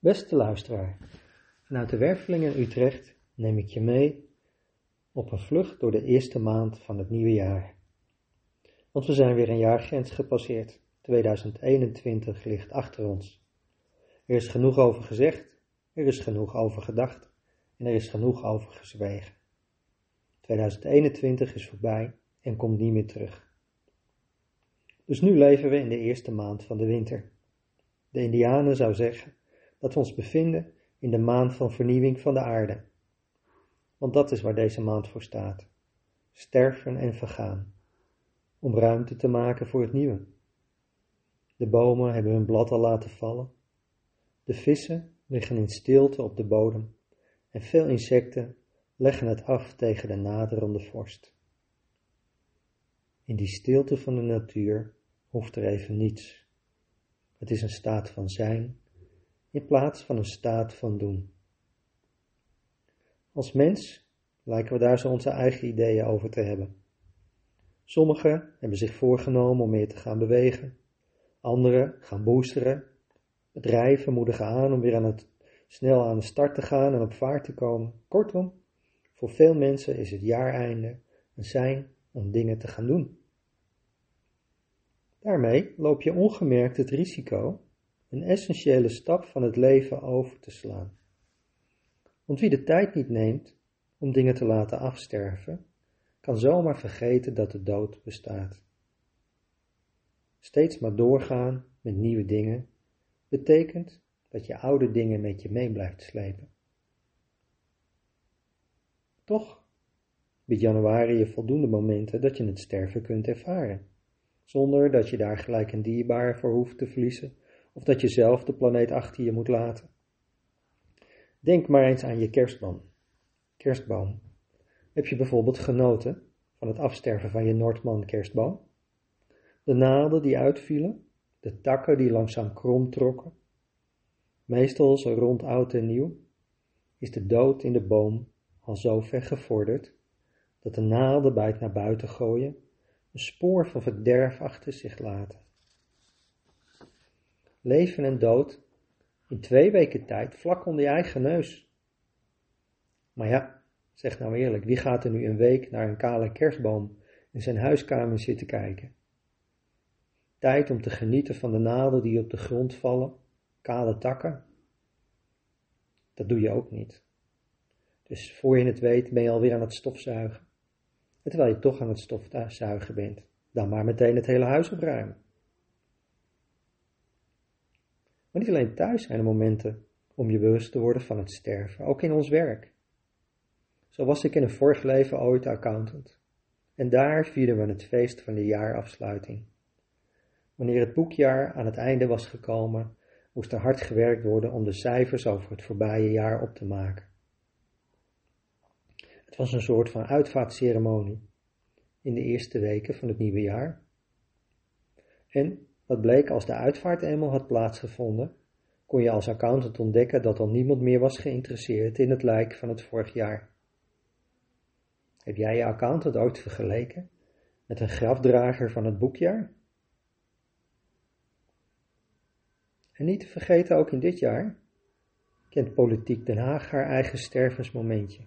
Beste luisteraar, vanuit de Werveling in Utrecht neem ik je mee op een vlucht door de eerste maand van het nieuwe jaar. Want we zijn weer een jaargrens gepasseerd. 2021 ligt achter ons. Er is genoeg over gezegd, er is genoeg over gedacht en er is genoeg over gezwegen. 2021 is voorbij en komt niet meer terug. Dus nu leven we in de eerste maand van de winter. De Indianen zou zeggen dat we ons bevinden in de maand van vernieuwing van de aarde. Want dat is waar deze maand voor staat: sterven en vergaan, om ruimte te maken voor het nieuwe. De bomen hebben hun blad al laten vallen, de vissen liggen in stilte op de bodem en veel insecten leggen het af tegen de naderende vorst. In die stilte van de natuur hoeft er even niets. Het is een staat van zijn in plaats van een staat van doen. Als mens lijken we daar zo onze eigen ideeën over te hebben. Sommigen hebben zich voorgenomen om meer te gaan bewegen, anderen gaan boosteren, bedrijven moedigen aan om weer aan het, snel aan de start te gaan en op vaart te komen. Kortom, voor veel mensen is het jaareinde een zijn om dingen te gaan doen. Daarmee loop je ongemerkt het risico een essentiële stap van het leven over te slaan. Want wie de tijd niet neemt om dingen te laten afsterven, kan zomaar vergeten dat de dood bestaat. Steeds maar doorgaan met nieuwe dingen betekent dat je oude dingen met je mee blijft slepen. Toch biedt januari je voldoende momenten dat je het sterven kunt ervaren, zonder dat je daar gelijk een dierbaar voor hoeft te verliezen of dat je zelf de planeet achter je moet laten. Denk maar eens aan je kerstboom. Kerstboom. Heb je bijvoorbeeld genoten van het afsterven van je Noordman kerstboom? De naalden die uitvielen, de takken die langzaam krom trokken. Meestal rond oud en nieuw is de dood in de boom al zo ver gevorderd dat de naalden bij het naar buiten gooien een spoor van verderf achter zich laten leven en dood in twee weken tijd vlak onder je eigen neus. Maar ja, zeg nou eerlijk, wie gaat er nu een week naar een kale kerstboom in zijn huiskamer zitten kijken? Tijd om te genieten van de naden die op de grond vallen, kale takken. Dat doe je ook niet. Dus voor je het weet ben je alweer aan het stofzuigen. En terwijl je toch aan het stofzuigen bent, dan maar meteen het hele huis opruimen. Maar niet alleen thuis zijn er momenten om je bewust te worden van het sterven, ook in ons werk. Zo was ik in een vorig leven ooit accountant. En daar vierden we het feest van de jaarafsluiting. Wanneer het boekjaar aan het einde was gekomen, moest er hard gewerkt worden om de cijfers over het voorbije jaar op te maken. Het was een soort van uitvaartceremonie in de eerste weken van het nieuwe jaar. En wat bleek als de uitvaart eenmaal had plaatsgevonden, kon je als accountant ontdekken dat al niemand meer was geïnteresseerd in het lijk van het vorig jaar. Heb jij je accountant ooit vergeleken met een grafdrager van het boekjaar? En niet te vergeten, ook in dit jaar kent Politiek Den Haag haar eigen stervensmomentje.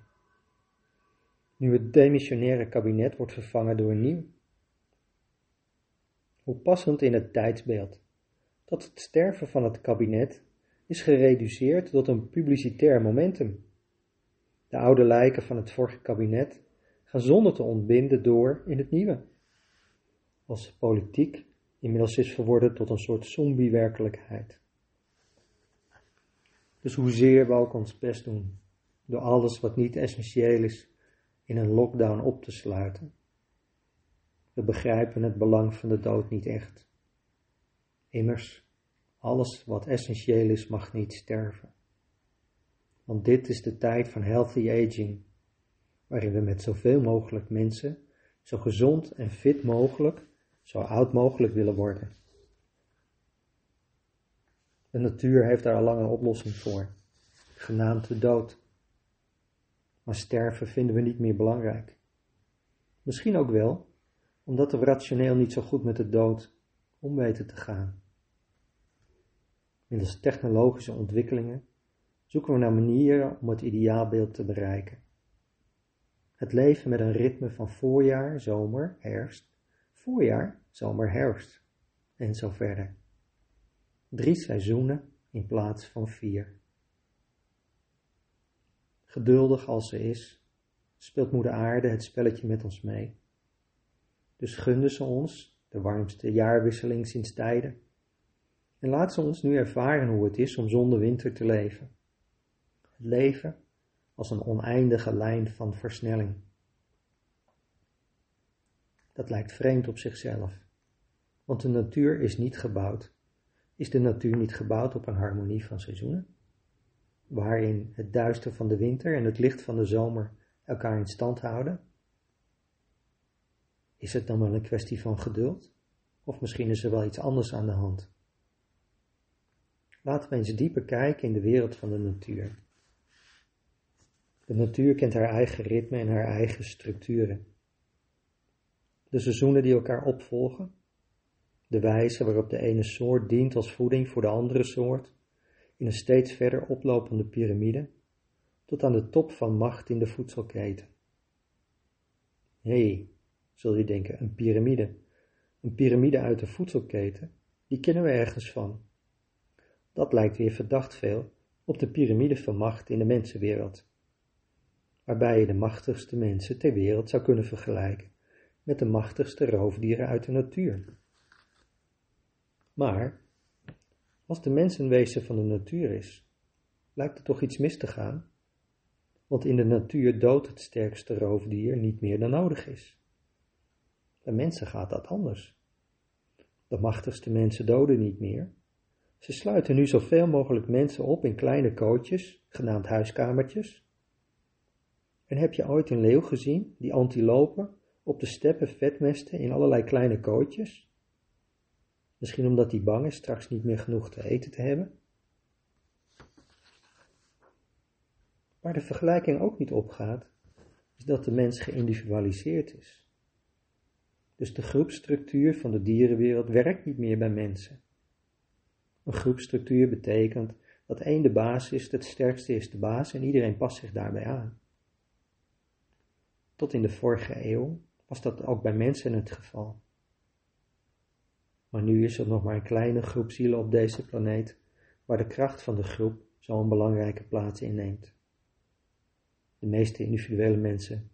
Nu het demissionaire kabinet wordt vervangen door een nieuw. Hoe passend in het tijdsbeeld dat het sterven van het kabinet is gereduceerd tot een publicitair momentum. De oude lijken van het vorige kabinet gaan zonder te ontbinden door in het nieuwe. Als politiek inmiddels is verworden tot een soort zombie-werkelijkheid. Dus hoezeer we ook ons best doen door alles wat niet essentieel is in een lockdown op te sluiten. We begrijpen het belang van de dood niet echt. Immers, alles wat essentieel is mag niet sterven. Want dit is de tijd van healthy aging, waarin we met zoveel mogelijk mensen zo gezond en fit mogelijk, zo oud mogelijk willen worden. De natuur heeft daar al lang een oplossing voor, genaamd de dood. Maar sterven vinden we niet meer belangrijk. Misschien ook wel omdat we rationeel niet zo goed met de dood om weten te gaan. Middels technologische ontwikkelingen zoeken we naar manieren om het ideaalbeeld te bereiken. Het leven met een ritme van voorjaar, zomer, herfst, voorjaar, zomer, herfst en zo verder. Drie seizoenen in plaats van vier. Geduldig als ze is, speelt moeder aarde het spelletje met ons mee. Dus gunde ze ons de warmste jaarwisseling sinds tijden en laat ze ons nu ervaren hoe het is om zonder winter te leven. Het leven als een oneindige lijn van versnelling. Dat lijkt vreemd op zichzelf, want de natuur is niet gebouwd. Is de natuur niet gebouwd op een harmonie van seizoenen? Waarin het duister van de winter en het licht van de zomer elkaar in stand houden? Is het dan wel een kwestie van geduld? Of misschien is er wel iets anders aan de hand? Laten we eens dieper kijken in de wereld van de natuur. De natuur kent haar eigen ritme en haar eigen structuren. De seizoenen die elkaar opvolgen, de wijze waarop de ene soort dient als voeding voor de andere soort, in een steeds verder oplopende piramide, tot aan de top van macht in de voedselketen. Hé, hey, zul je denken, een piramide. Een piramide uit de voedselketen, die kennen we ergens van. Dat lijkt weer verdacht veel op de piramide van macht in de mensenwereld, waarbij je de machtigste mensen ter wereld zou kunnen vergelijken met de machtigste roofdieren uit de natuur. Maar, als de mens een wezen van de natuur is, lijkt er toch iets mis te gaan, want in de natuur doodt het sterkste roofdier niet meer dan nodig is. Bij mensen gaat dat anders. De machtigste mensen doden niet meer, ze sluiten nu zoveel mogelijk mensen op in kleine kootjes, genaamd huiskamertjes. En heb je ooit een leeuw gezien die antilopen op de steppen vetmesten in allerlei kleine kootjes? Misschien omdat hij bang is straks niet meer genoeg te eten te hebben? Waar de vergelijking ook niet opgaat, is dat de mens geïndividualiseerd is. Dus de groepstructuur van de dierenwereld werkt niet meer bij mensen. Een groepstructuur betekent dat één de baas is, het sterkste is de baas en iedereen past zich daarbij aan. Tot in de vorige eeuw was dat ook bij mensen het geval. Maar nu is er nog maar een kleine groep zielen op deze planeet waar de kracht van de groep zo'n belangrijke plaats inneemt. De meeste individuele mensen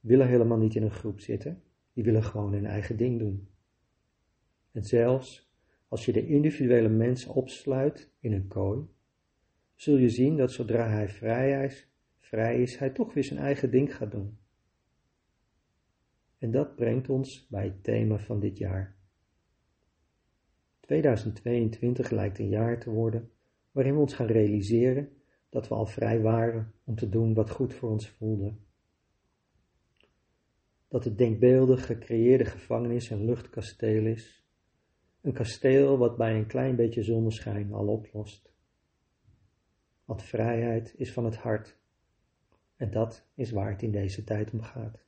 willen helemaal niet in een groep zitten, die willen gewoon hun eigen ding doen. En zelfs als je de individuele mens opsluit in een kooi, zul je zien dat zodra hij vrij is, vrij is, hij toch weer zijn eigen ding gaat doen. En dat brengt ons bij het thema van dit jaar. 2022 lijkt een jaar te worden waarin we ons gaan realiseren dat we al vrij waren om te doen wat goed voor ons voelde. Dat het denkbeeldig gecreëerde gevangenis een luchtkasteel is een kasteel wat bij een klein beetje zonneschijn al oplost. Want vrijheid is van het hart. En dat is waar het in deze tijd om gaat.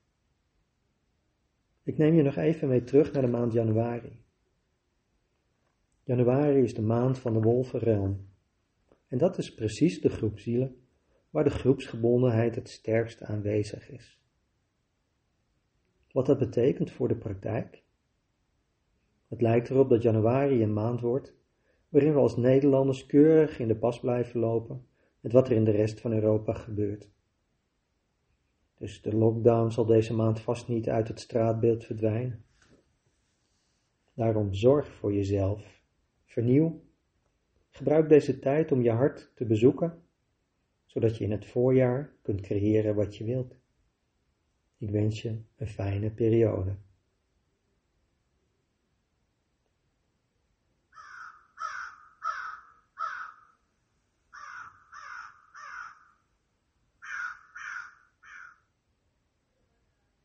Ik neem je nog even mee terug naar de maand januari. Januari is de maand van de wolvenrealm. En dat is precies de groep zielen waar de groepsgebondenheid het sterkst aanwezig is. Wat dat betekent voor de praktijk? Het lijkt erop dat januari een maand wordt waarin we als Nederlanders keurig in de pas blijven lopen met wat er in de rest van Europa gebeurt. Dus de lockdown zal deze maand vast niet uit het straatbeeld verdwijnen. Daarom zorg voor jezelf. Vernieuw. Gebruik deze tijd om je hart te bezoeken, zodat je in het voorjaar kunt creëren wat je wilt. Ik wens je een fijne periode.